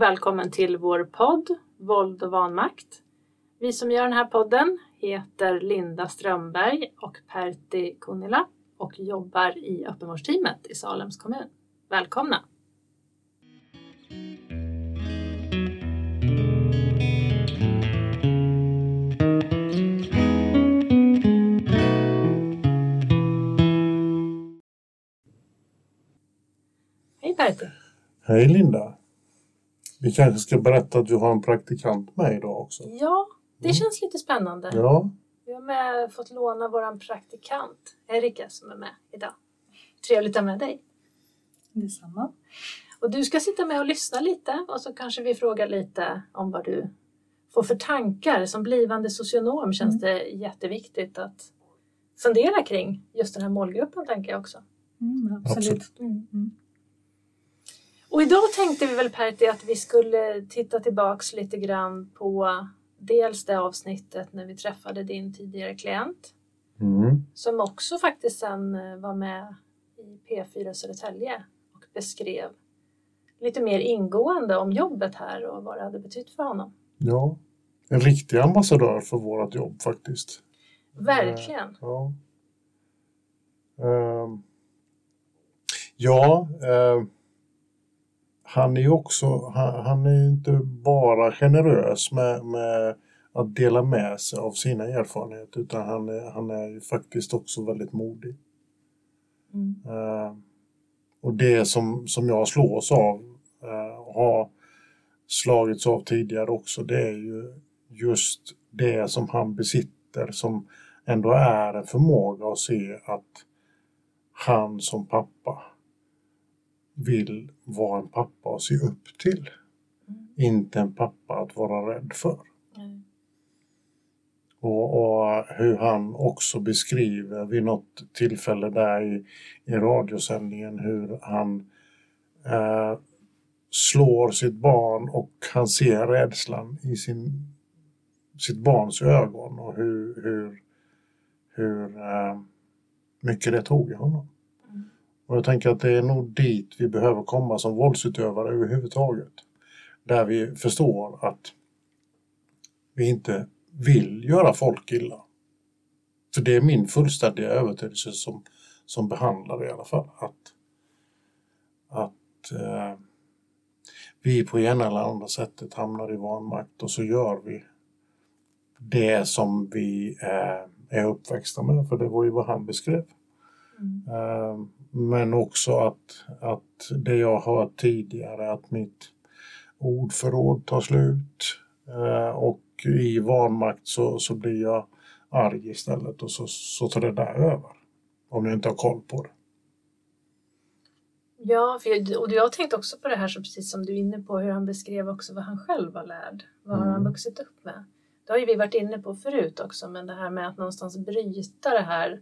Och välkommen till vår podd Våld och vanmakt. Vi som gör den här podden heter Linda Strömberg och Pertti Kunnila och jobbar i öppenvårdsteamet i Salems kommun. Välkomna! Hej Pertti! Hej Linda! Vi kanske ska berätta att vi har en praktikant med idag också. Ja, det Mm. känns lite spännande. Ja, Vi har med, fått låna vår praktikant Erika som är med idag. Trevligt att ha med dig. Detsamma. Och du ska sitta med och lyssna lite och så kanske vi frågar lite om vad du får för tankar. Som blivande socionom känns det jätteviktigt att fundera kring just den här målgruppen tänker jag också. Mm, absolut. Absolut. Mm. Och idag tänkte vi väl Pertti att vi skulle titta tillbaks lite grann på dels det avsnittet när vi träffade din tidigare klient mm. som också faktiskt sen eh, var med i P4 Södertälje och beskrev lite mer ingående om jobbet här och vad det hade betytt för honom. ja. En riktig ambassadör för vårt jobb faktiskt. Verkligen. Ja. Ehm. ja, ehm. Han är ju också, han, han är inte bara generös med, med att dela med sig av sina erfarenheter utan han är, han är ju faktiskt också väldigt modig. Mm. Eh, och det som, som jag slås av eh, och har slagits av tidigare också det är ju just det som han besitter som ändå är en förmåga att se att han som pappa vill vara en pappa att se upp till. Mm. Inte en pappa att vara rädd för. Nej. Och, och hur han också beskriver vid något tillfälle där i, i radiosändningen hur han eh, slår sitt barn och han ser rädslan i sin, sitt barns ögon och hur, hur, hur eh, mycket det tog i honom. Och jag tänker att det är nog dit vi behöver komma som våldsutövare överhuvudtaget. Där vi förstår att vi inte vill göra folk illa. För det är min fullständiga övertygelse som, som behandlare i alla fall. Att, att eh, vi på ena eller andra sättet hamnar i vanmakt och så gör vi det som vi eh, är uppväxta med. För det var ju vad han beskrev. Mm. Eh, men också att, att det jag har hört tidigare, att mitt ordförråd tar slut. Eh, och i vanmakt så, så blir jag arg istället och så, så tar det där över. Om jag inte har koll på det. Ja, för jag, och jag har tänkt också på det här så precis som du är inne på hur han beskrev också vad han själv var lärd. Vad har han Mm. vuxit upp med? Det har ju vi varit inne på förut också, men det här med att någonstans bryta det här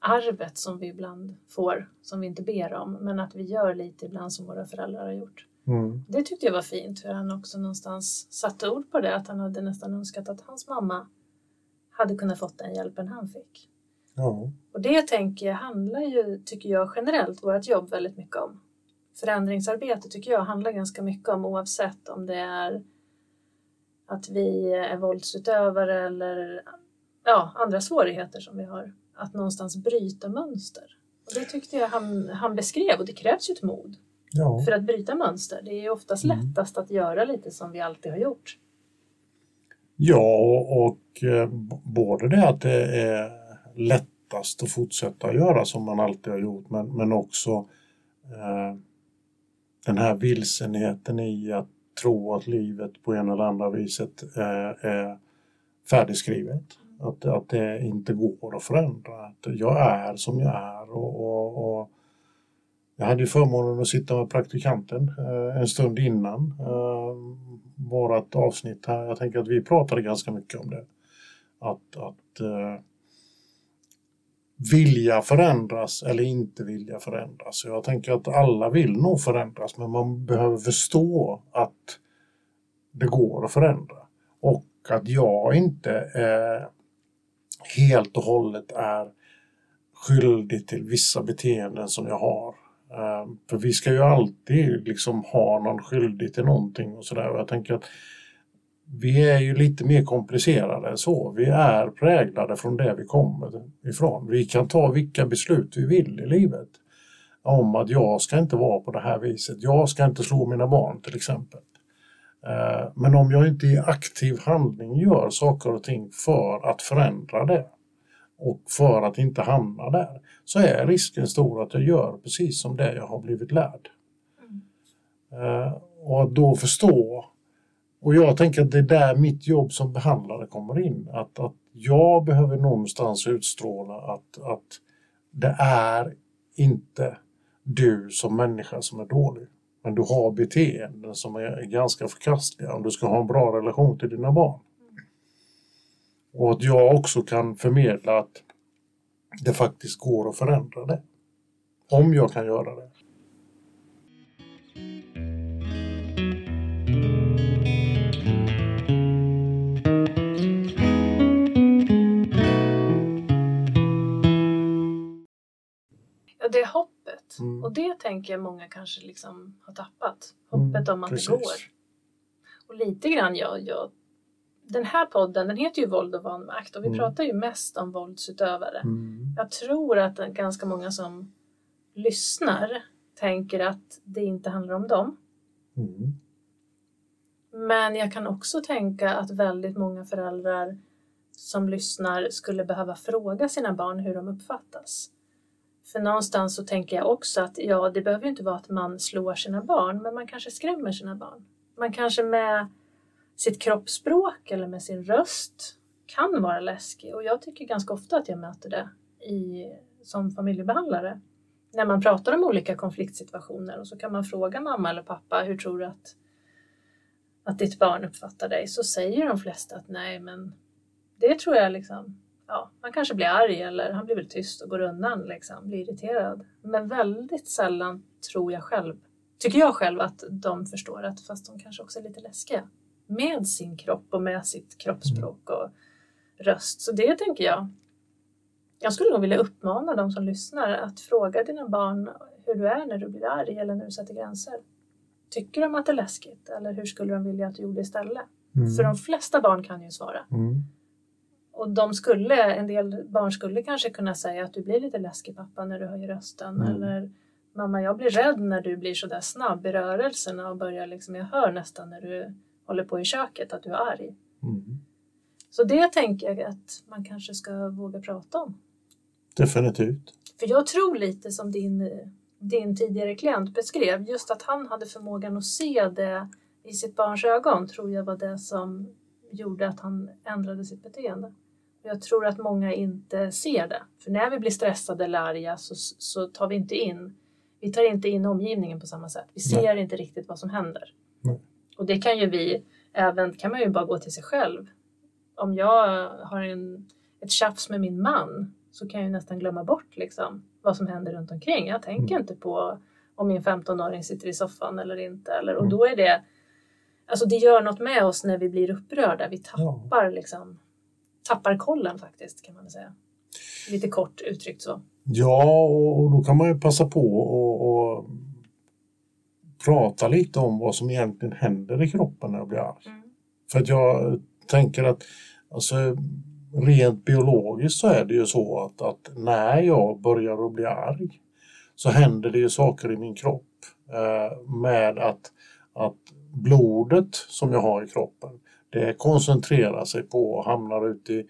arvet som vi ibland får, som vi inte ber om, men att vi gör lite ibland som våra föräldrar har gjort. Mm. Det tyckte jag var fint, hur han också någonstans satte ord på det, att han hade nästan önskat att hans mamma hade kunnat fått den hjälpen han fick. Ja. Och det tänker jag handlar ju, tycker jag generellt, vårt jobb väldigt mycket om. Förändringsarbete tycker jag handlar ganska mycket om oavsett om det är att vi är våldsutövare eller ja, andra svårigheter som vi har. Att någonstans bryta mönster. Och det tyckte jag han, han beskrev och det krävs ju ett mod ja. för att bryta mönster. Det är oftast Mm. lättast att göra lite som vi alltid har gjort. Ja, och, eh, både det att det är lättast att fortsätta göra som man alltid har gjort, men, men också eh, den här vilsenheten i att tro att livet på en eller andra viset eh, är färdigskrivet. Att, att det inte går att förändra. Att jag är som jag är. Och, och, och jag hade ju förmånen att sitta med praktikanten eh, en stund innan eh, vårat avsnitt här. Jag tänker att vi pratade ganska mycket om det. Att, att eh, vilja förändras eller inte vilja förändras. Jag tänker att alla vill nog förändras men man behöver förstå att det går att förändra. Och att jag inte eh, helt och hållet är skyldig till vissa beteenden som jag har. Ehm, för vi ska ju alltid liksom ha någon skyldig till någonting och sådär. Jag tänker att vi är ju lite mer komplicerade än så. Vi är präglade från det vi kommer ifrån. Vi kan ta vilka beslut vi vill i livet. Om att jag ska inte vara på det här viset. Jag ska inte slå mina barn till exempel. Eh, men om jag inte i aktiv handling gör saker och ting för att förändra det och för att inte hamna där så är risken stor att jag gör precis som det jag har blivit lärd. Mm. Och att då förstå och jag tänker att det är där mitt jobb som behandlare kommer in. Att, att jag behöver någonstans utstråla att, att det är inte du som människa som är dålig. Men du har beteenden som är ganska förkastliga om du ska ha en bra relation till dina barn. Och att jag också kan förmedla att det faktiskt går att förändra det. Om jag kan göra det. Tänker jag många kanske liksom har tappat. Hoppet mm, om att precis. det går. Och lite grann, ja, ja, den här podden den heter ju Våld och vanmakt och vi mm. pratar ju mest om våldsutövare. Mm. Jag tror att ganska många som lyssnar tänker att det inte handlar om dem. Mm. Men jag kan också tänka att väldigt många föräldrar som lyssnar skulle behöva fråga sina barn hur de uppfattas. För någonstans så tänker jag också att ja, det behöver inte vara att man slår sina barn, men man kanske skrämmer sina barn. Man kanske med sitt kroppsspråk eller med sin röst kan vara läskig och jag tycker ganska ofta att jag möter det i, som familjebehandlare. När man pratar om olika konfliktsituationer och så kan man fråga mamma eller pappa, hur tror du att, att ditt barn uppfattar dig? Så säger de flesta att nej, men det tror jag liksom, ja, man kanske blir arg eller han blir väl tyst och går undan, liksom, blir irriterad. Men väldigt sällan tror jag själv, tycker jag själv att de förstår att fast de kanske också är lite läskiga med sin kropp och med sitt kroppsspråk och röst. Så det tänker jag. Jag skulle nog vilja uppmana de som lyssnar att fråga dina barn hur du är när du blir arg eller när du sätter gränser. Tycker de att det är läskigt eller hur skulle de vilja att du gjorde istället? Mm. För de flesta barn kan ju svara. Mm. Och de skulle, en del barn skulle kanske kunna säga att du blir lite läskig pappa när du höjer rösten mm. eller mamma jag blir rädd när du blir sådär snabb i rörelserna och börjar liksom, jag hör nästan när du håller på i köket att du är arg. Mm. Så det tänker jag att man kanske ska våga prata om. Definitivt. För jag tror lite som din, din tidigare klient beskrev, just att han hade förmågan att se det i sitt barns ögon tror jag var det som gjorde att han ändrade sitt beteende. Jag tror att många inte ser det. För när vi blir stressade eller arga så, så tar vi inte in vi tar inte in omgivningen på samma sätt. Vi ser Nej. inte riktigt vad som händer. Nej. Och det kan ju vi, även kan man ju bara gå till sig själv. Om jag har en, ett tjafs med min man så kan jag ju nästan glömma bort liksom, vad som händer runt omkring. Jag tänker mm. inte på om min 15-åring sitter i soffan eller inte. Eller, och mm. då är det, alltså det gör något med oss när vi blir upprörda. Vi tappar, ja. liksom, tappar kollen faktiskt kan man säga. Lite kort uttryckt så. Ja, och då kan man ju passa på och, och prata lite om vad som egentligen händer i kroppen när jag blir arg. Mm. För att jag tänker att alltså, rent biologiskt så är det ju så att, att när jag börjar att bli arg så händer det ju saker i min kropp eh, med att, att blodet som jag har i kroppen det koncentrerar sig på och hamnar ute i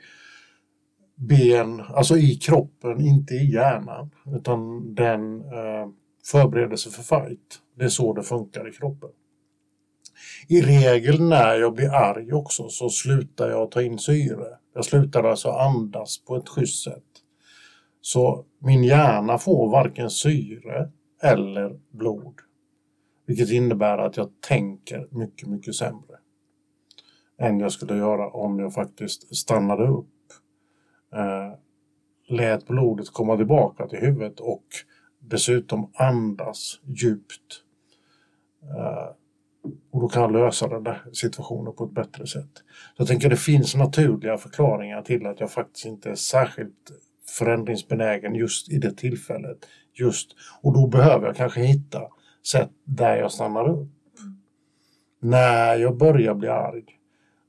ben, alltså i kroppen, inte i hjärnan. Utan den eh, förbereder sig för fight. Det är så det funkar i kroppen. I regel när jag blir arg också så slutar jag ta in syre. Jag slutar alltså andas på ett schysst sätt. Så min hjärna får varken syre eller blod. Vilket innebär att jag tänker mycket, mycket sämre än jag skulle göra om jag faktiskt stannade upp, eh, lät blodet komma tillbaka till huvudet och dessutom andas djupt. Uh, och då kan jag lösa den där situationen på ett bättre sätt. Så jag tänker det finns naturliga förklaringar till att jag faktiskt inte är särskilt förändringsbenägen just i det tillfället. Just, och då behöver jag kanske hitta sätt där jag stannar upp. När jag börjar bli arg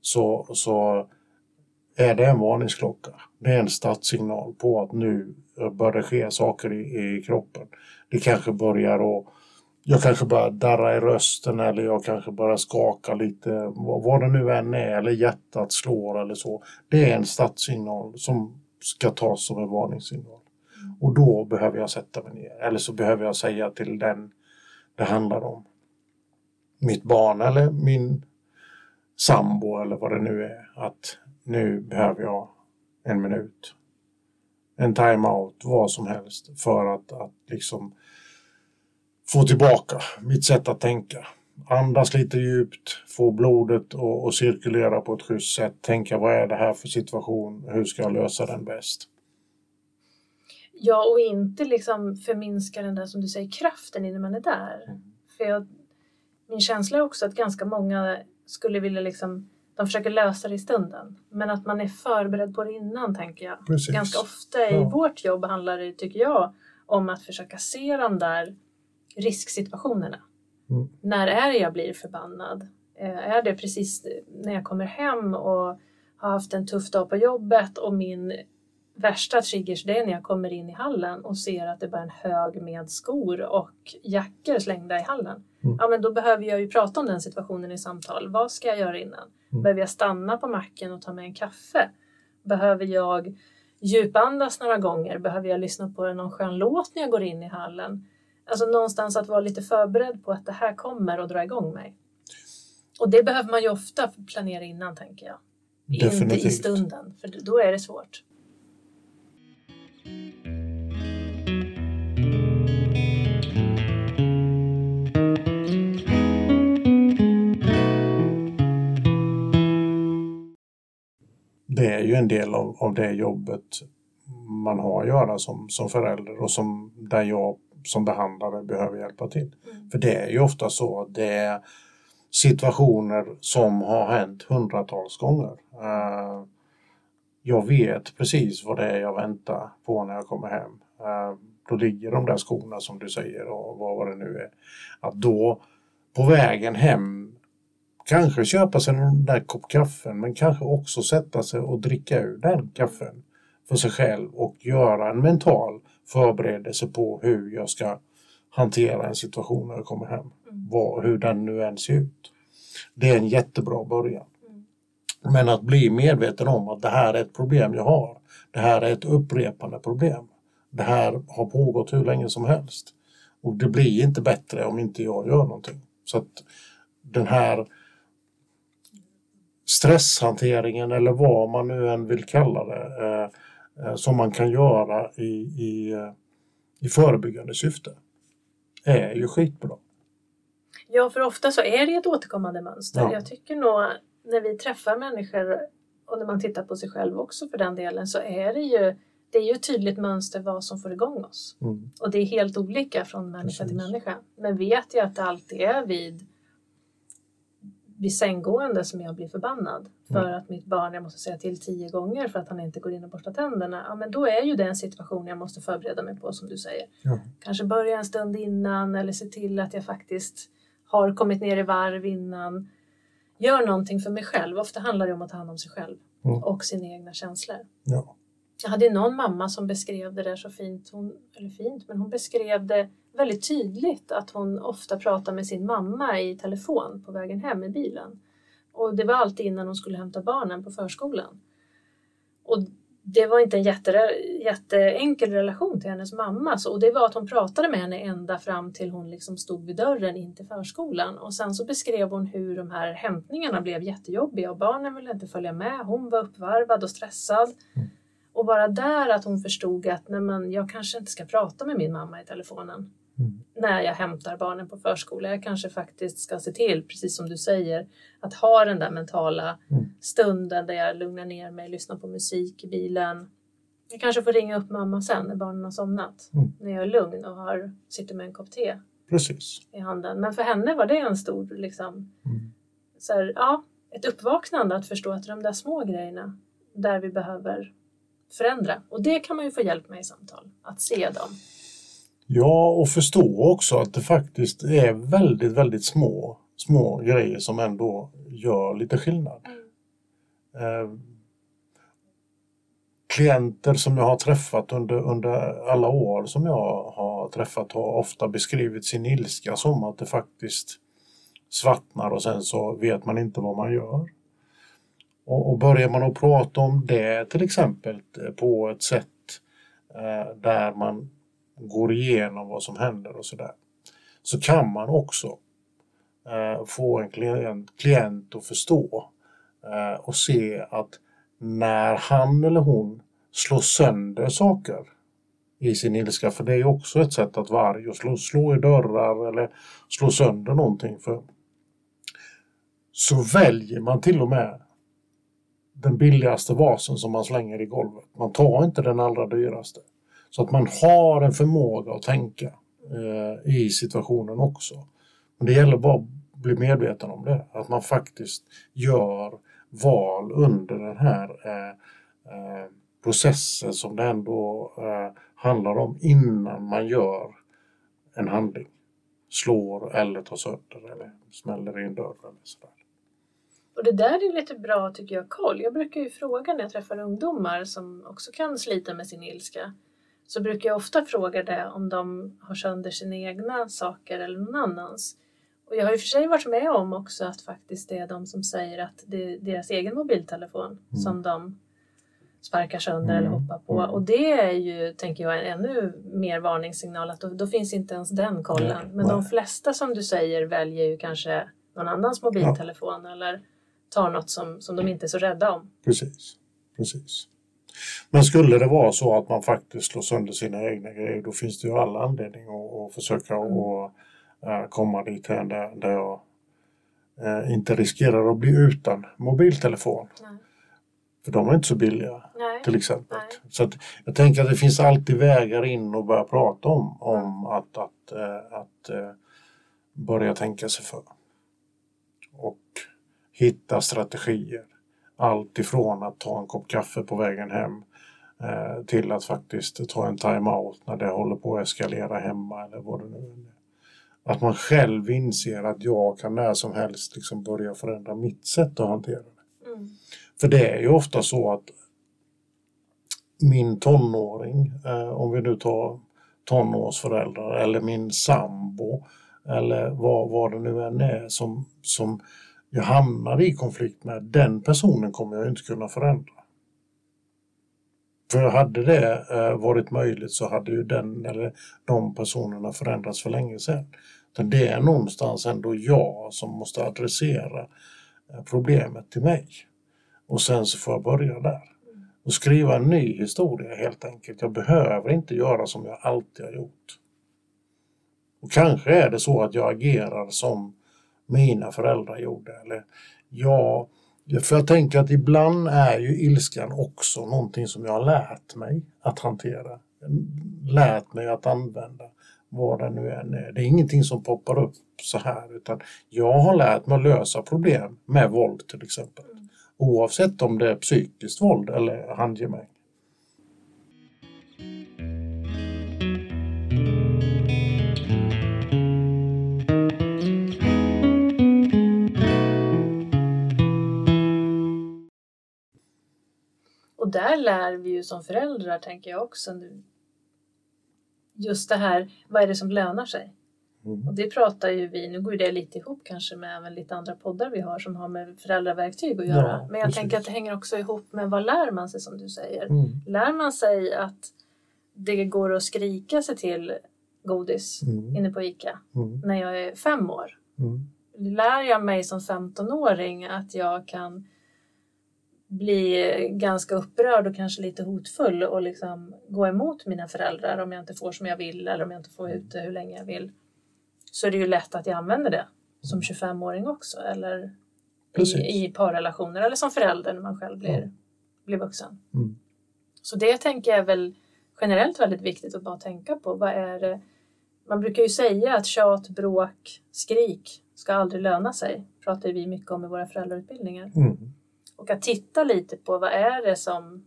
så, så är det en varningsklocka. Det är en startsignal på att nu börjar det ske saker i, i kroppen. Det kanske börjar att jag kanske börjar darra i rösten eller jag kanske börjar skaka lite, vad det nu än är, eller hjärtat slår eller så. Det är en startsignal som ska tas som en varningssignal. Och då behöver jag sätta mig ner, eller så behöver jag säga till den det handlar om, mitt barn eller min sambo eller vad det nu är, att nu behöver jag en minut. En time-out, vad som helst, för att, att liksom få tillbaka mitt sätt att tänka. Andas lite djupt, få blodet att cirkulera på ett schysst sätt. Tänka vad är det här för situation? Hur ska jag lösa den bäst? Ja, och inte liksom förminska den där som du säger kraften innan man är där. Mm. För jag, min känsla är också att ganska många skulle vilja liksom de försöker lösa det i stunden. Men att man är förberedd på det innan tänker jag. Precis. Ganska ofta i ja. vårt jobb handlar det, tycker jag, om att försöka se de där risksituationerna. Mm. När är det jag blir förbannad? Eh, är det precis när jag kommer hem och har haft en tuff dag på jobbet och min värsta triggers det är när jag kommer in i hallen och ser att det bara är en hög med skor och jackor slängda i hallen. Mm. Ja, men då behöver jag ju prata om den situationen i samtal. Vad ska jag göra innan? Mm. Behöver jag stanna på macken och ta med en kaffe? Behöver jag djupandas några gånger? Behöver jag lyssna på någon skön låt när jag går in i hallen? Alltså någonstans att vara lite förberedd på att det här kommer och dra igång mig. Och det behöver man ju ofta planera innan tänker jag. Definitivt. Inte i stunden, för då är det svårt. Det är ju en del av, av det jobbet man har att göra som, som förälder och som där jag som behandlare behöver hjälpa till. Mm. För det är ju ofta så att det är situationer som har hänt hundratals gånger. Uh, jag vet precis vad det är jag väntar på när jag kommer hem. Uh, då ligger de där skorna som du säger och vad, vad det nu är. Att då på vägen hem kanske köpa sig en där kopp kaffe men kanske också sätta sig och dricka ur den kaffen för sig själv och göra en mental förberedelse på hur jag ska hantera en situation när jag kommer hem. Mm. Vad, hur den nu än ser ut. Det är en jättebra början. Mm. Men att bli medveten om att det här är ett problem jag har. Det här är ett upprepande problem. Det här har pågått hur länge som helst. Och det blir inte bättre om inte jag gör någonting. Så att den här stresshanteringen eller vad man nu än vill kalla det eh, Eh, som man kan göra i, i, eh, i förebyggande syfte är ju skitbra. Ja, för ofta så är det ett återkommande mönster. Ja. Jag tycker nog när vi träffar människor och när man tittar på sig själv också för den delen så är det ju det är ju ett tydligt mönster vad som får igång oss. Mm. Och det är helt olika från människa Precis. till människa. Men vet jag att det alltid är vid vid sänggående som jag blir förbannad för mm. att mitt barn, jag måste säga till tio gånger för att han inte går in och borstar tänderna. Ja, men då är ju det en situation jag måste förbereda mig på som du säger. Ja. Kanske börja en stund innan eller se till att jag faktiskt har kommit ner i varv innan. Gör någonting för mig själv. Ofta handlar det om att ta hand om sig själv mm. och sina egna känslor. Ja. Jag hade någon mamma som beskrev det där så fint, hon, eller fint, men hon beskrev det väldigt tydligt att hon ofta pratade med sin mamma i telefon på vägen hem i bilen. Och det var alltid innan hon skulle hämta barnen på förskolan. Och det var inte en jätte, jätteenkel relation till hennes mamma. Så, och det var att hon pratade med henne ända fram till hon liksom stod vid dörren in till förskolan. Och sen så beskrev hon hur de här hämtningarna blev jättejobbiga och barnen ville inte följa med. Hon var uppvarvad och stressad. Mm. Och bara där att hon förstod att nej men, jag kanske inte ska prata med min mamma i telefonen mm. när jag hämtar barnen på förskola. Jag kanske faktiskt ska se till, precis som du säger, att ha den där mentala mm. stunden där jag lugnar ner mig, lyssnar på musik i bilen. Jag kanske får ringa upp mamma sen när barnen har somnat, mm. när jag är lugn och har, sitter med en kopp te precis. i handen. Men för henne var det en stor, liksom, mm. så här, ja, ett uppvaknande att förstå att de där små grejerna där vi behöver förändra. Och det kan man ju få hjälp med i samtal, att se dem. Ja, och förstå också att det faktiskt är väldigt, väldigt små, små grejer som ändå gör lite skillnad. Eh, klienter som jag har träffat under, under alla år som jag har träffat har ofta beskrivit sin ilska som att det faktiskt svartnar och sen så vet man inte vad man gör. Och, och börjar man att prata om det till exempel eh, på ett sätt eh, där man går igenom vad som händer och sådär så kan man också eh, få en klient, klient att förstå eh, och se att när han eller hon slår sönder saker i sin ilska, för det är också ett sätt att vara arg och slå, slå i dörrar eller slå sönder någonting. För så väljer man till och med den billigaste vasen som man slänger i golvet. Man tar inte den allra dyraste. Så att man har en förmåga att tänka eh, i situationen också. Men det gäller bara att bli medveten om det, att man faktiskt gör val under den här eh, eh, processen som det ändå eh, handlar om innan man gör en handling. Slår eller tar sönder eller smäller i en dörr eller sådär. Och det där är lite bra tycker jag koll. Jag brukar ju fråga när jag träffar ungdomar som också kan slita med sin ilska. Så brukar jag ofta fråga det om de har sönder sina egna saker eller någon annans. Och jag har och för sig varit med om också att faktiskt det är de som säger att det är deras egen mobiltelefon Mm. som de sparkar sönder eller Mm. hoppar på. Mm. Och det är ju, tänker jag, en ännu mer varningssignal att då, då finns inte ens den kollen. Men de flesta som du säger väljer ju kanske någon annans mobiltelefon eller tar något som, som de inte är så rädda om. Precis, precis. Men skulle det vara så att man faktiskt slår sönder sina egna grejer då finns det ju alla anledning att, att försöka Mm. och, äh, komma dit här där, där jag äh, inte riskerar att bli utan mobiltelefon. Nej. För de är inte så billiga Nej. till exempel. Nej. Så att jag tänker att det finns alltid vägar in och börja prata om, om att, att, äh, att börja tänka sig för. Och hitta strategier. Allt ifrån att ta en kopp kaffe på vägen hem eh, till att faktiskt ta en time-out när det håller på att eskalera hemma eller vad det nu är. Att man själv inser att jag kan när som helst liksom börja förändra mitt sätt att hantera det. Mm. För det är ju ofta så att min tonåring, eh, om vi nu tar tonårsföräldrar eller min sambo eller vad, vad det nu än är som, som jag hamnar i konflikt med, den personen kommer jag inte kunna förändra. För hade det eh, varit möjligt så hade ju den eller de personerna förändrats för länge sedan. Det är någonstans ändå jag som måste adressera eh, problemet till mig. Och sen så får jag börja där. Och skriva en ny historia helt enkelt. Jag behöver inte göra som jag alltid har gjort. Och kanske är det så att jag agerar som mina föräldrar gjorde. Eller jag, för jag tänker att ibland är ju ilskan också någonting som jag har lärt mig att hantera. Lärt mig att använda vad det nu än är. Det är ingenting som poppar upp så här utan jag har lärt mig att lösa problem med våld till exempel. Oavsett om det är psykiskt våld eller handgemäng. Där lär vi ju som föräldrar, tänker jag också nu. Just det här, vad är det som lönar sig? Mm. Och det pratar ju vi, nu går det lite ihop kanske med även lite andra poddar vi har som har med föräldraverktyg att Ja, göra. Men jag precis. tänker att det hänger också ihop med vad lär man sig som du säger. Mm. Lär man sig att det går att skrika sig till godis Mm. inne på ICA Mm. när jag är fem år? Mm. lär jag mig som 15-åring att jag kan bli ganska upprörd och kanske lite hotfull och liksom gå emot mina föräldrar om jag inte får som jag vill eller om jag inte får ut det hur länge jag vill. Så är det ju lätt att jag använder det som 25-åring också eller Precis. i, i parrelationer eller som förälder när man själv blir, blir vuxen. Mm. Så det tänker jag är väl generellt väldigt viktigt att bara tänka på. Vad är det? Man brukar ju säga att tjat, bråk, skrik ska aldrig löna sig. pratar vi mycket om i våra föräldrautbildningar. Mm. Och att titta lite på vad är det som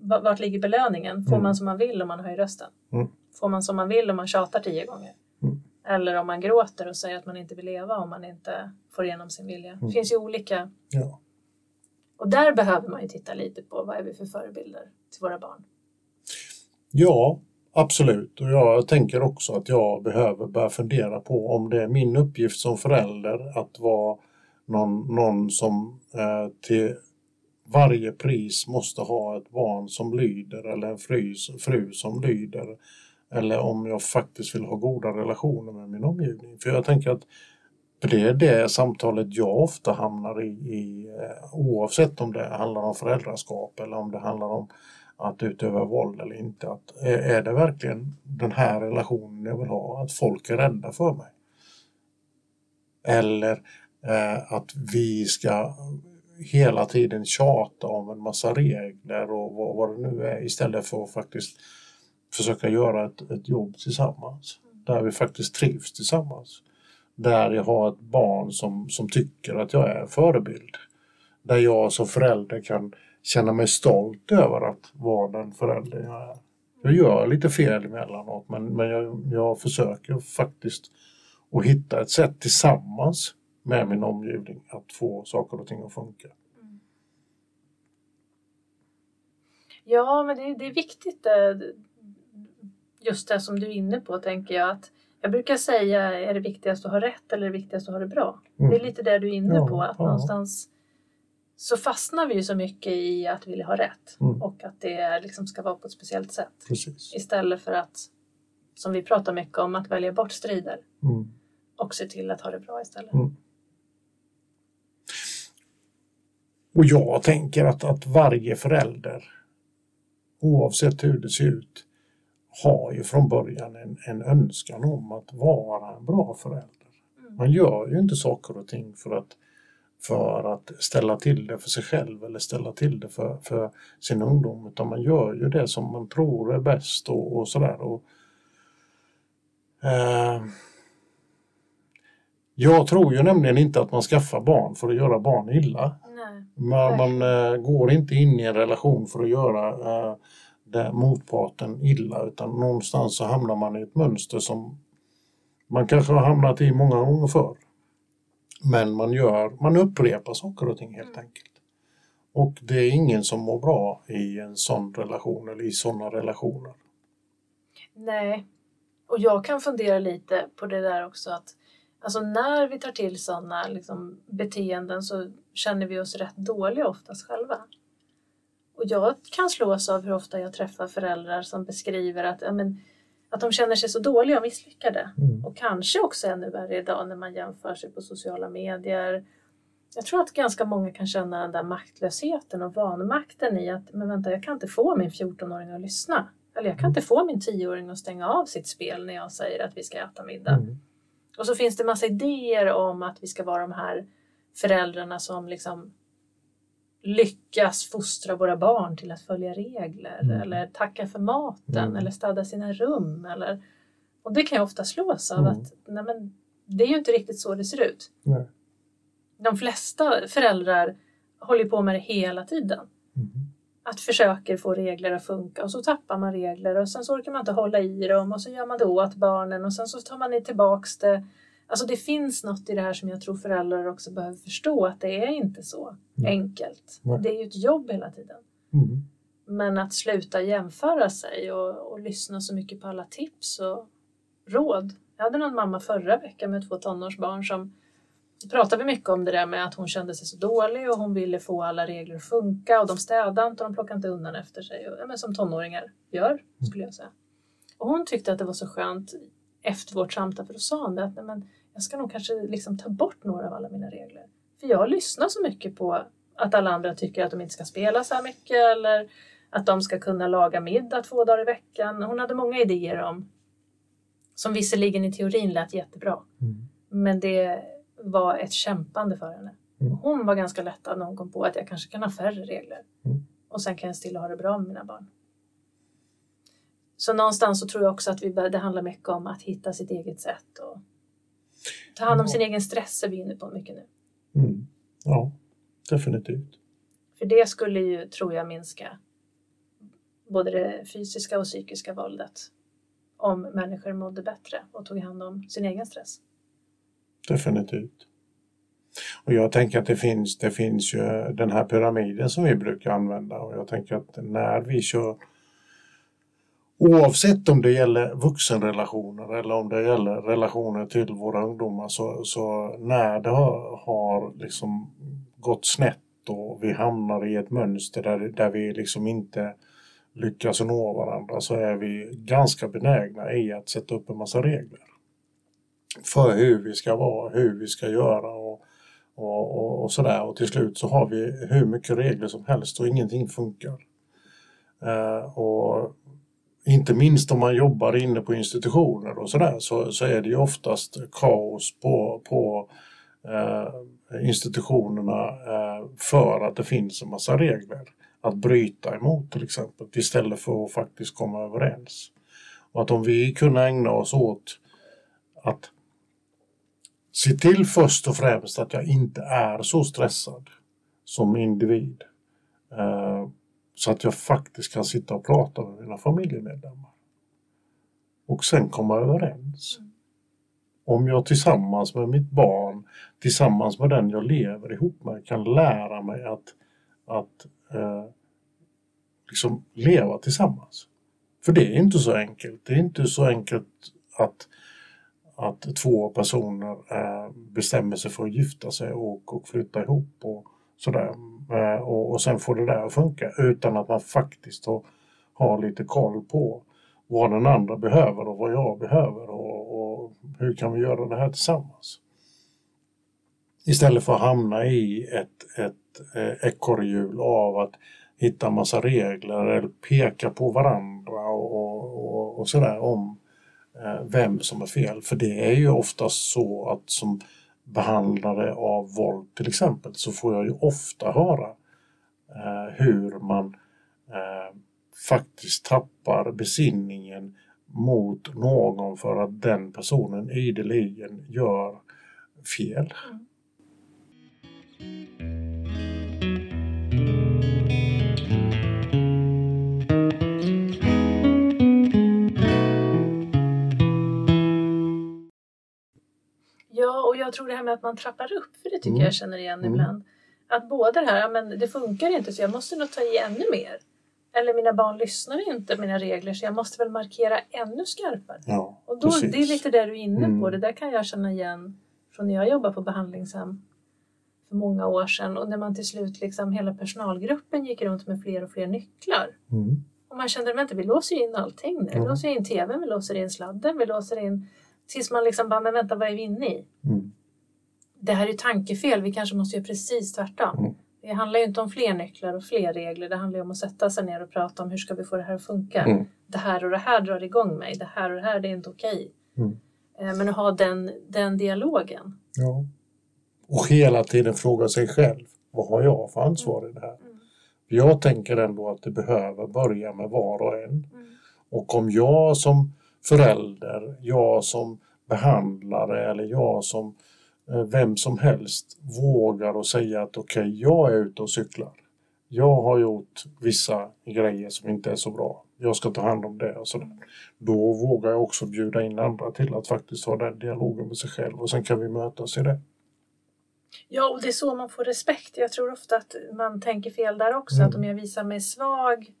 va- vart ligger belöningen? Får Mm. man som man vill om man höjer rösten? Mm. Får man som man vill om man tjatar tio gånger? Mm. Eller om man gråter och säger att man inte vill leva om man inte får igenom sin vilja. Det Mm. finns ju olika. Ja. Och där behöver man ju titta lite på vad är vi för förebilder till våra barn. Ja, absolut. Och jag tänker också att jag behöver börja fundera på om det är min uppgift som förälder att vara någon, någon som eh, till varje pris måste ha ett barn som lyder eller en fru, fru som lyder. Eller om jag faktiskt vill ha goda relationer med min omgivning. För jag tänker att det är det samtalet jag ofta hamnar i, i eh, oavsett om det handlar om föräldraskap eller om det handlar om att utöva våld eller inte. Att, är, det verkligen den här relationen jag vill ha? Att folk är rädda för mig? Eller Eh, att vi ska hela tiden tjata om en massa regler och vad, vad det nu är istället för att faktiskt försöka göra ett, ett jobb tillsammans. Där vi faktiskt trivs tillsammans. Där jag har ett barn som, som tycker att jag är en förebild. Där jag som förälder kan känna mig stolt över att vara den förälder jag är. Jag gör lite fel emellanåt men, men jag, jag försöker faktiskt att hitta ett sätt tillsammans med min omgivning att få saker och ting att funka. Ja, men det, det är viktigt eh, just det som du är inne på tänker jag. att Jag brukar säga, är det viktigast att ha rätt eller är det viktigast att ha det bra? Mm. Det är lite det du är inne Ja, på, att ja. någonstans så fastnar vi ju så mycket i att vilja ha rätt Mm. och att det liksom ska vara på ett speciellt sätt. Precis. Istället för att, som vi pratar mycket om, att välja bort strider Mm. och se till att ha det bra istället. Mm. Och jag tänker att, att varje förälder, oavsett hur det ser ut, har ju från början en, en önskan om att vara en bra förälder. Mm. Man gör ju inte saker och ting för att, för att ställa till det för sig själv eller ställa till det för, för sin ungdom utan man gör ju det som man tror är bäst och, och sådär. Och, eh, jag tror ju nämligen inte att man skaffar barn för att göra barn illa. Man, man eh, går inte in i en relation för att göra eh, det motparten illa utan någonstans så hamnar man i ett mönster som man kanske har hamnat i många gånger förr. Men man, gör, man upprepar saker och ting helt enkelt. Och det är ingen som mår bra i en sån relation eller i sådana relationer. Nej, och jag kan fundera lite på det där också att alltså när vi tar till sådana liksom, beteenden så känner vi oss rätt dåliga oftast själva. Och jag kan slås av hur ofta jag träffar föräldrar som beskriver att, ja, men, att de känner sig så dåliga och misslyckade. Mm. Och kanske också ännu värre idag när man jämför sig på sociala medier. Jag tror att ganska många kan känna den där maktlösheten och vanmakten i att men vänta, jag kan inte få min 14-åring att lyssna. Eller jag kan inte få min 10-åring att stänga av sitt spel när jag säger att vi ska äta middag. Mm. Och så finns det massa idéer om att vi ska vara de här föräldrarna som liksom lyckas fostra våra barn till att följa regler Mm. eller tacka för maten Mm. eller städa sina rum. Eller... Och det kan jag ofta slås av Mm. att nej men, det är ju inte riktigt så det ser ut. Nej. De flesta föräldrar håller på med det hela tiden. Att försöker få regler att funka och så tappar man regler och sen så orkar man inte hålla i dem och så gör man det åt barnen och sen så tar man tillbaks det. Alltså det finns något i det här som jag tror föräldrar också behöver förstå att det är inte så Nej. enkelt. Nej. Det är ju ett jobb hela tiden. Mm. Men att sluta jämföra sig och, och lyssna så mycket på alla tips och råd. Jag hade någon mamma förra veckan med två tonårsbarn som pratade vi mycket om det där med att hon kände sig så dålig och hon ville få alla regler att funka och de städade inte och de plockade inte undan efter sig. Och, men som tonåringar gör, skulle jag säga. Och hon tyckte att det var så skönt efter vårt samtal för då sa hon det att nej, men jag ska nog kanske liksom ta bort några av alla mina regler. För jag lyssnar så mycket på att alla andra tycker att de inte ska spela så här mycket eller att de ska kunna laga middag två dagar i veckan. Hon hade många idéer om som visserligen i teorin lät jättebra. Mm. Men det var ett kämpande för henne. Mm. Hon var ganska lättad när hon kom på att jag kanske kan ha färre regler. Mm. Och sen kan jag stilla ha det bra med mina barn. Så någonstans så tror jag också att vi bör, det handlar mycket om att hitta sitt eget sätt och ta hand om sin egen stress är vi inne på mycket nu. Mm. Ja, definitivt. För det skulle ju, tror jag, minska både det fysiska och psykiska våldet om människor mådde bättre och tog hand om sin egen stress. Definitivt. Och jag tänker att det finns, det finns ju den här pyramiden som vi brukar använda och jag tänker att när vi kör Oavsett om det gäller vuxenrelationer eller om det gäller relationer till våra ungdomar så, så när det har, har liksom gått snett och vi hamnar i ett mönster där, där vi liksom inte lyckas nå varandra så är vi ganska benägna i att sätta upp en massa regler. För hur vi ska vara, hur vi ska göra och, och, och, och sådär. Och till slut så har vi hur mycket regler som helst och ingenting funkar. Eh, och inte minst om man jobbar inne på institutioner och sådär så, så är det ju oftast kaos på, på eh, institutionerna eh, för att det finns en massa regler att bryta emot till exempel istället för att faktiskt komma överens. Och att om vi kunde ägna oss åt att se till först och främst att jag inte är så stressad som individ. Eh, så att jag faktiskt kan sitta och prata med mina familjemedlemmar. Och sen komma överens. Om jag tillsammans med mitt barn, tillsammans med den jag lever ihop med, kan lära mig att, att eh, liksom leva tillsammans. För det är inte så enkelt. Det är inte så enkelt att, att två personer eh, bestämmer sig för att gifta sig och, och flytta ihop och sådär. Eh, och, och sen får det där att funka utan att man faktiskt har, har lite koll på vad den andra behöver och vad jag behöver och, och hur kan vi göra det här tillsammans. Istället för att hamna i ett, ett eh, ekorrhjul av att hitta massa regler eller peka på varandra och, och, och sådär om Eh, vem som är fel. För det är ju oftast så att som behandlare av våld till exempel så får jag ju ofta höra eh, hur man eh, faktiskt tappar besinningen mot någon för att den personen ideligen gör fel. Mm. Tror det här med att man trappar upp, för det tycker mm. jag känner igen mm. ibland. Att både det här, men det funkar inte så jag måste nog ta i ännu mer. Eller mina barn lyssnar inte på mina regler så jag måste väl markera ännu skarpare. Ja, och då, det är lite det du är inne mm. på, det där kan jag känna igen från när jag jobbade på behandlingshem för många år sedan och när man till slut liksom hela personalgruppen gick runt med fler och fler nycklar. Mm. Och man kände, vänta vi låser in allting nu. Vi låser in tvn, vi låser in sladden, vi låser in Tills man liksom bara, men vänta vad är vi inne i? Mm. Det här är tankefel, vi kanske måste göra precis tvärtom. Mm. Det handlar ju inte om fler nycklar och fler regler, det handlar ju om att sätta sig ner och prata om hur ska vi få det här att funka. Mm. Det här och det här drar igång mig, det här och det här det är inte okej. Mm. Eh, men att ha den, den dialogen. Ja. Och hela tiden fråga sig själv, vad har jag för ansvar i det här? Mm. Jag tänker ändå att det behöver börja med var och en. Mm. Och om jag som förälder, jag som behandlare eller jag som vem som helst vågar och säga att okej, okay, jag är ute och cyklar. Jag har gjort vissa grejer som inte är så bra. Jag ska ta hand om det och sådär. Då vågar jag också bjuda in andra till att faktiskt ha den dialogen med sig själv och sen kan vi mötas i det. Ja, och det är så man får respekt. Jag tror ofta att man tänker fel där också. Mm. Att om jag visar mig svag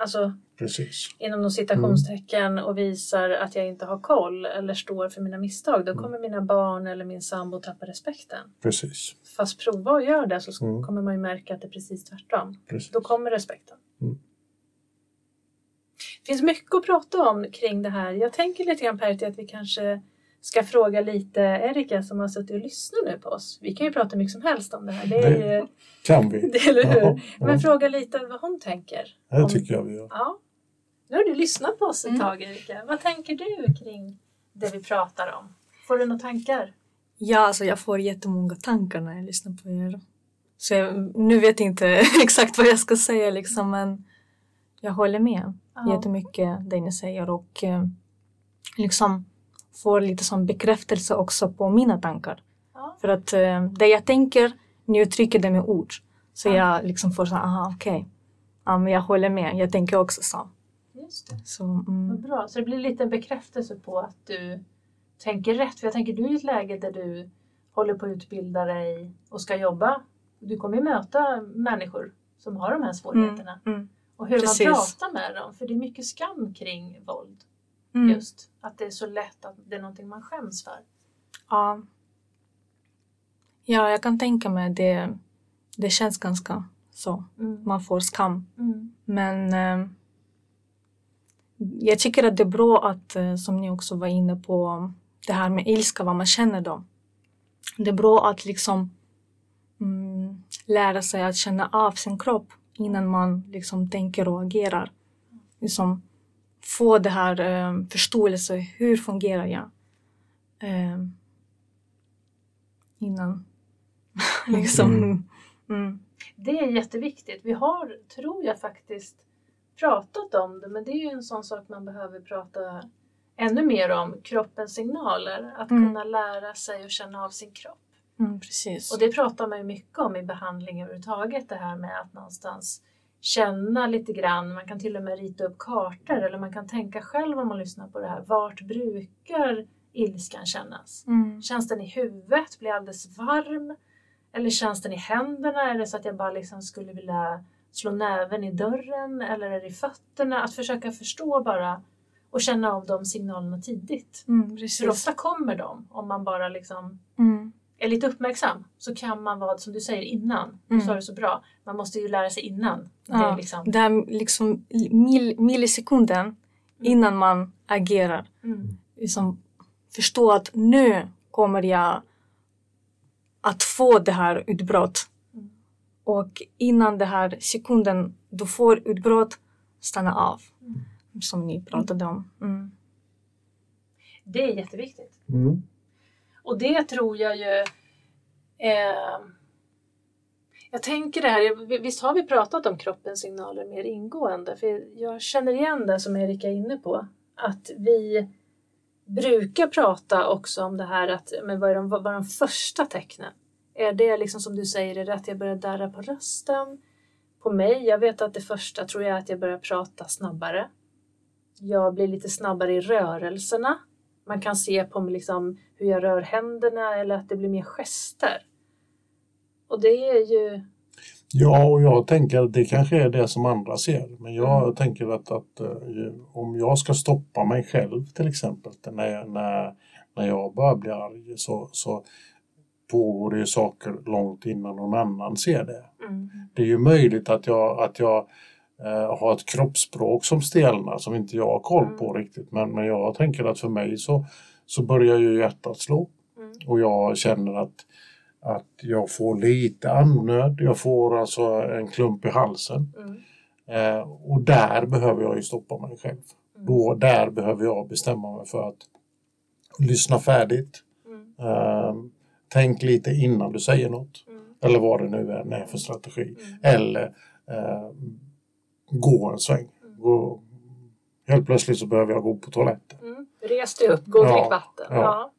Alltså Precis. inom någon citationstecken mm. och visar att jag inte har koll eller står för mina misstag. Då mm. kommer mina barn eller min sambo tappa respekten. Precis. Fast prova att göra det så mm. kommer man ju märka att det är precis tvärtom. Precis. Då kommer respekten. Mm. Det finns mycket att prata om kring det här. Jag tänker lite grann Pertti att vi kanske ska fråga lite Erika som har suttit och lyssnat nu på oss. Vi kan ju prata mycket som helst om det här. Det, är ju, kan vi. Det, eller hur? Ja, ja. Men fråga lite vad hon tänker. Det tycker jag vi gör. Ja. Nu har du lyssnat på oss ett mm. tag Erika. Vad tänker du kring det vi pratar om? Får du några tankar? Ja, alltså jag får jättemånga tankar när jag lyssnar på er. Så jag, nu vet jag inte exakt vad jag ska säga liksom men jag håller med ja. jättemycket det ni säger och eh, liksom får lite som bekräftelse också på mina tankar. Ja. För att eh, det jag tänker, jag uttrycker det med ord, så ja. jag liksom får så aha okej. Okay. Ja, men jag håller med. Jag tänker också så. Just det. så mm. Vad bra. Så det blir lite en bekräftelse på att du tänker rätt. För jag tänker du är i ett läge där du håller på att utbilda dig och ska jobba. Du kommer ju möta människor som har de här svårigheterna. Mm. Och hur Precis. man pratar med dem. För det är mycket skam kring våld. Mm. Just att det är så lätt att det är någonting man skäms för. Ja. ja, jag kan tänka mig det. Det känns ganska så. Mm. Man får skam. Mm. Men eh, jag tycker att det är bra att, eh, som ni också var inne på, det här med ilska, vad man känner då. Det är bra att liksom mm, lära sig att känna av sin kropp innan man liksom tänker och agerar. Liksom få det här eh, förståelse, hur fungerar jag? Eh, innan liksom. Mm. Mm. Det är jätteviktigt. Vi har, tror jag faktiskt, pratat om det men det är ju en sån sak man behöver prata ännu mer om. Kroppens signaler. Att Mm. kunna lära sig och känna av sin kropp. Mm, precis. Och det pratar man ju mycket om i behandling överhuvudtaget. Det här med att någonstans känna lite grann. Man kan till och med rita upp kartor eller man kan tänka själv om man lyssnar på det här. Vart brukar ilskan kännas? Mm. Känns den i huvudet? Blir alldeles varm? Eller känns den i händerna? Är det så att jag bara liksom skulle vilja slå näven i dörren? Eller är det i fötterna? Att försöka förstå bara och känna av de signalerna tidigt. Mm, För ofta kommer de om man bara liksom Mm. Är lite uppmärksam så kan man vara, som du säger innan, du Mm. sa det så bra, man måste ju lära sig innan. Det Ja, är liksom, här liksom mil, millisekunden innan man agerar. mm, Liksom förstå att nu kommer jag att få det här utbrott. Mm. Och innan det här sekunden du får utbrott, stanna av. Mm. Som ni pratade om. Mm. det är jätteviktigt. Och det tror jag ju... Eh, jag tänker det här, visst har vi pratat om kroppens signaler mer ingående? För jag känner igen det som Erika är inne på. Att vi brukar prata också om det här att, men vad är de, vad är de första tecknen? Är det liksom som du säger, är det att jag börjar darra på rösten? På mig, jag vet att det första tror jag är att jag börjar prata snabbare. Jag blir lite snabbare i rörelserna. Man kan se på liksom hur jag rör händerna eller att det blir mer gester. Och det är ju... Ja, och jag tänker att det kanske är det som andra ser. Men jag Mm. tänker att, att eh, om jag ska stoppa mig själv till exempel när jag, när, när jag bara blir arg så, så pågår det ju saker långt innan någon annan ser det. Mm. Det är ju möjligt att jag, att jag eh, har ett kroppsspråk som stelnar som inte jag har koll på riktigt. Men, men jag tänker att för mig så, så börjar ju hjärtat slå. Mm. Och jag känner att, att jag får lite andnöd. Jag får alltså en klump i halsen. Mm. Eh, och där behöver jag ju stoppa mig själv. Mm. Då, där behöver jag bestämma mig för att lyssna färdigt. Mm. Eh, tänk lite innan du säger något. Mm. Eller vad det nu är, är för strategi. Mm. Eller eh, gå en sväng. Mm. Gå, helt plötsligt så behöver jag gå på toaletten. Mm. Res dig upp, gå och Ja, drick vatten. ja. Ja.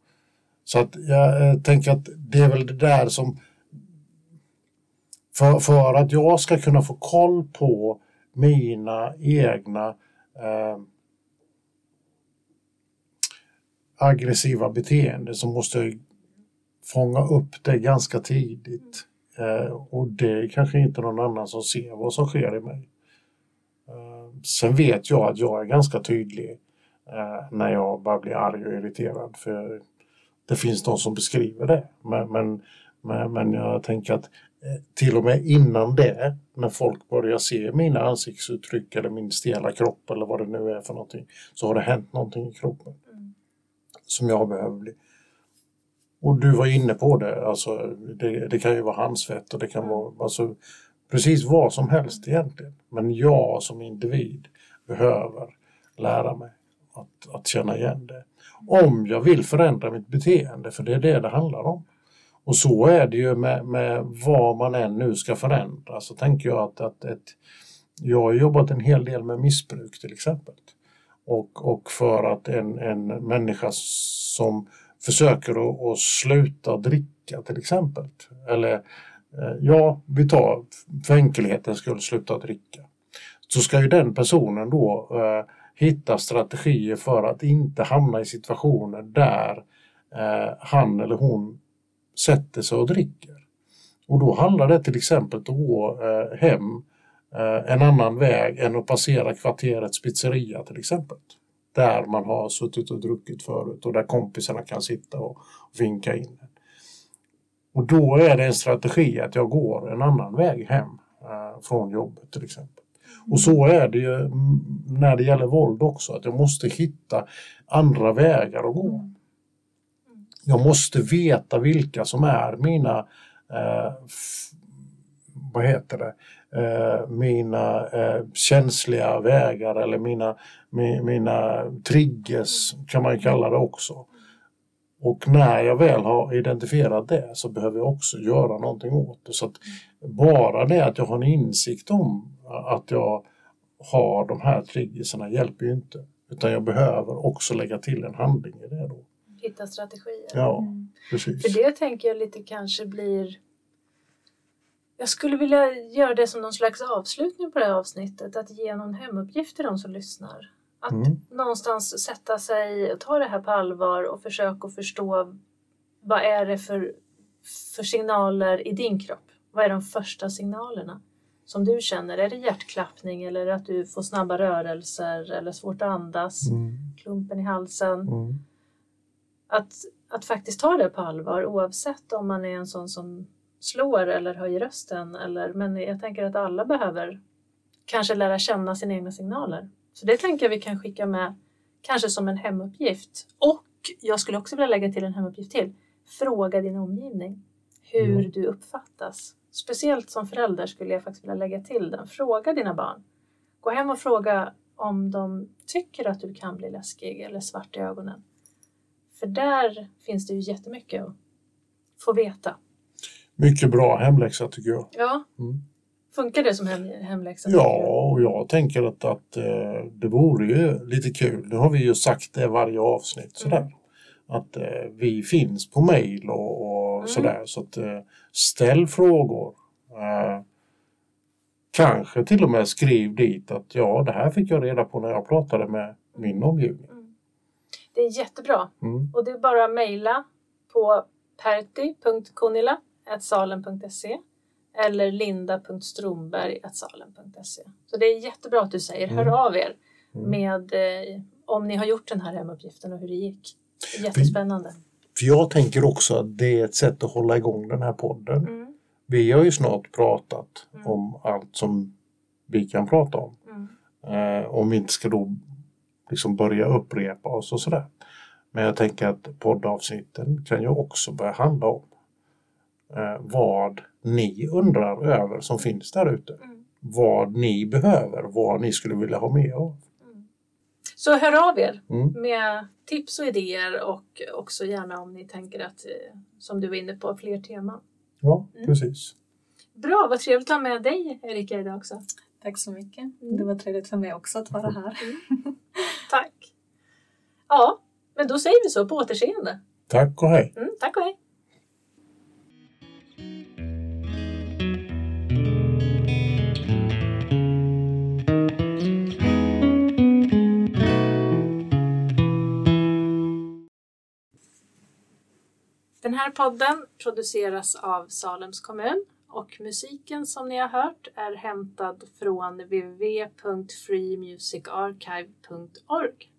Så att jag eh, tänker att det är väl det där som... För, för att jag ska kunna få koll på mina egna eh, aggressiva beteenden så måste jag fånga upp det ganska tidigt. Eh, och det är kanske inte någon annan som ser vad som sker i mig. Sen vet jag att jag är ganska tydlig eh, när jag bara blir arg och irriterad. För det finns de som beskriver det. Men, men, men, men jag tänker att eh, till och med innan det, när folk börjar se mina ansiktsuttryck eller min stela kropp eller vad det nu är för någonting, så har det hänt någonting i kroppen Mm. som jag behöver bli. Och du var inne på det, alltså, det, det kan ju vara handsvett och det kan vara alltså, precis vad som helst egentligen. Men jag som individ behöver lära mig att, att känna igen det. Om jag vill förändra mitt beteende, för det är det det handlar om. Och så är det ju med, med vad man än nu ska förändra. Så tänker jag att, att ett, jag har jobbat en hel del med missbruk till exempel. Och, och för att en, en människa som försöker att, att sluta dricka till exempel. Eller Eh, ja, vi tar för enkelhetens skull sluta dricka. så ska ju den personen då eh, hitta strategier för att inte hamna i situationer där eh, han eller hon sätter sig och dricker. Och då handlar det till exempel om att gå eh, hem eh, en annan väg än att passera kvarterets pizzeria till exempel. Där man har suttit och druckit förut och där kompisarna kan sitta och, och vinka in. Och då är det en strategi att jag går en annan väg hem eh, från jobbet till exempel. Och så är det ju när det gäller våld också, att jag måste hitta andra vägar att gå. Jag måste veta vilka som är mina, eh, vad heter det, eh, mina eh, känsliga vägar eller mina, mi, mina triggers kan man kalla det också. Och när jag väl har identifierat det så behöver jag också göra någonting åt det. Så att bara det att jag har en insikt om att jag har de här triggerserna hjälper ju inte. Utan jag behöver också lägga till en handling i det då. Hitta strategier. Ja, mm. precis. För det tänker jag lite kanske blir jag skulle vilja göra det som någon slags avslutning på det här avsnittet, att ge någon hemuppgift till de som lyssnar. Att mm. någonstans sätta sig och ta det här på allvar och försöka förstå vad är det för, för signaler i din kropp? Vad är de första signalerna som du känner? Är det hjärtklappning eller att du får snabba rörelser eller svårt att andas? Mm. Klumpen i halsen? Mm. Att, att faktiskt ta det på allvar oavsett om man är en sån som slår eller höjer rösten. Eller, men jag tänker att alla behöver kanske lära känna sina egna signaler. Så det tänker jag vi kan skicka med kanske som en hemuppgift. Och jag skulle också vilja lägga till en hemuppgift till. Fråga din omgivning hur mm. du uppfattas. Speciellt som förälder skulle jag faktiskt vilja lägga till den. Fråga dina barn. Gå hem och fråga om de tycker att du kan bli läskig eller svart i ögonen. För där finns det ju jättemycket att få veta. Mycket bra hemläxa tycker jag. Ja. Mm. Funkar det som hem, hemläxa? Ja, och jag tänker att, att eh, det vore ju lite kul. Nu har vi ju sagt det varje avsnitt sådär. Mm. Att eh, vi finns på mail och, och mm. sådär. Så att, eh, ställ frågor. Eh, kanske till och med skriv dit att ja, det här fick jag reda på när jag pratade med min omgivning. Mm. Det är jättebra. Mm. Och det är bara att mejla på perti.kunila.salen.se eller linda.stromberg.salen.se. Så det är jättebra att du säger, hör mm. av er mm. med eh, om ni har gjort den här hemuppgiften och hur det gick. Jättespännande. För, för jag tänker också att det är ett sätt att hålla igång den här podden. Mm. Vi har ju snart pratat mm. om allt som vi kan prata om. Mm. Eh, om vi inte ska då liksom börja upprepa oss och sådär. Men jag tänker att poddavsnitten kan ju också börja handla om vad ni undrar över som finns där ute. Mm. Vad ni behöver, vad ni skulle vilja ha med av. Mm. Så hör av er mm. med tips och idéer och också gärna om ni tänker att, eh, som du var inne på, fler teman. Ja, mm. precis. Bra, vad trevligt att ha med dig Erika idag också. Tack så mycket. Mm. Det var trevligt för mig också att vara här. Mm. Tack. Ja, men då säger vi så på återseende. Tack och hej. tack och hej. Den här podden produceras av Salems kommun och musiken som ni har hört är hämtad från www.freemusicarchive.org.